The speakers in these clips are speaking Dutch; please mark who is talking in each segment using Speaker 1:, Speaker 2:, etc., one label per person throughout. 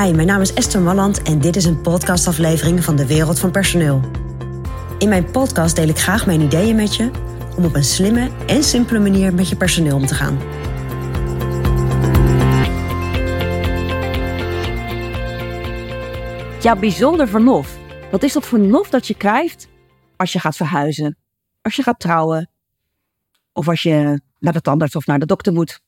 Speaker 1: Hi, mijn naam is Esther Malland en dit is een podcastaflevering van de Wereld van Personeel. In mijn podcast deel ik graag mijn ideeën met je om op een slimme en simpele manier met je personeel om te gaan.
Speaker 2: Ja, bijzonder verlof. Wat is dat verlof dat je krijgt als je gaat verhuizen, als je gaat trouwen of als je naar de tandarts of naar de dokter moet?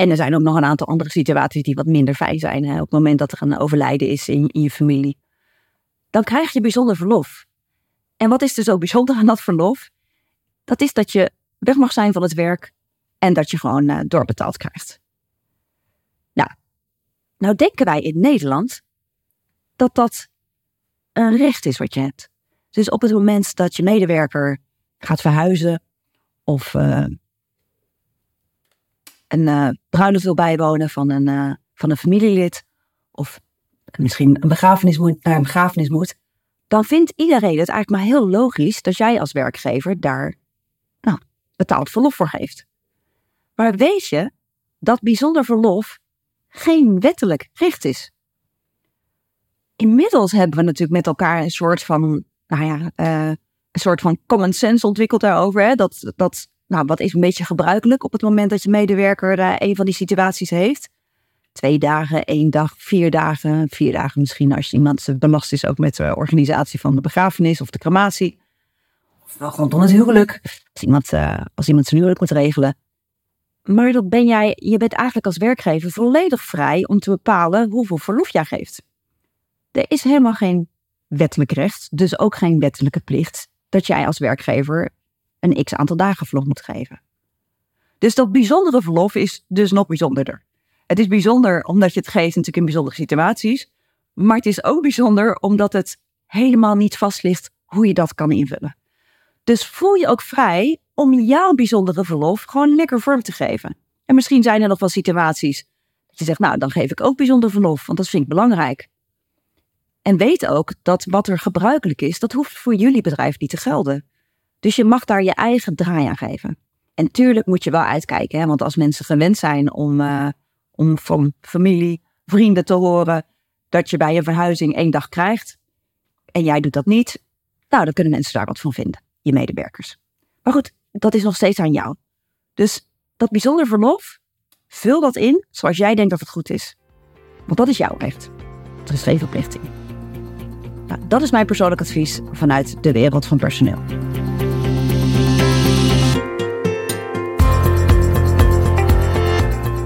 Speaker 2: En er zijn ook nog een aantal andere situaties die wat minder fijn zijn. Hè? Op het moment dat er een overlijden is in, in je familie. Dan krijg je bijzonder verlof. En wat is er zo bijzonder aan dat verlof? Dat is dat je weg mag zijn van het werk en dat je gewoon uh, doorbetaald krijgt. Nou, nou denken wij in Nederland dat dat een recht is wat je hebt. Dus op het moment dat je medewerker gaat verhuizen of uh, een uh, bruiloft wil bijwonen van een, uh, van een familielid of misschien een begrafenis moet, naar een begrafenis moet, dan vindt iedereen het eigenlijk maar heel logisch dat jij als werkgever daar nou, betaald verlof voor geeft. Maar weet je dat bijzonder verlof geen wettelijk recht is? Inmiddels hebben we natuurlijk met elkaar een soort van, nou ja, uh, een soort van common sense ontwikkeld daarover. Hè? Dat, dat nou, wat is een beetje gebruikelijk op het moment dat je medewerker uh, een van die situaties heeft. Twee dagen, één dag, vier dagen, vier dagen misschien als iemand belast is ook met de organisatie van de begrafenis of de crematie. Of wel rondom het huwelijk, als iemand, uh, als iemand zijn huwelijk moet regelen. Maar dat ben jij, je bent eigenlijk als werkgever volledig vrij om te bepalen hoeveel verlof jij geeft. Er is helemaal geen wettelijk recht, dus ook geen wettelijke plicht dat jij als werkgever een x aantal dagen verlof moet geven. Dus dat bijzondere verlof is dus nog bijzonderder. Het is bijzonder omdat je het geeft natuurlijk in bijzondere situaties, maar het is ook bijzonder omdat het helemaal niet vast ligt hoe je dat kan invullen. Dus voel je ook vrij om jouw bijzondere verlof gewoon lekker vorm te geven. En misschien zijn er nog wel situaties dat je zegt, nou dan geef ik ook bijzonder verlof, want dat vind ik belangrijk. En weet ook dat wat er gebruikelijk is, dat hoeft voor jullie bedrijf niet te gelden. Dus je mag daar je eigen draai aan geven. En tuurlijk moet je wel uitkijken, hè? want als mensen gewend zijn om, uh, om van familie, vrienden te horen dat je bij een verhuizing één dag krijgt en jij doet dat niet, nou dan kunnen mensen daar wat van vinden, je medewerkers. Maar goed, dat is nog steeds aan jou. Dus dat bijzonder verlof, vul dat in zoals jij denkt dat het goed is. Want dat is jouw recht. Er is geen verplichting. Nou, dat is mijn persoonlijk advies vanuit de wereld van personeel.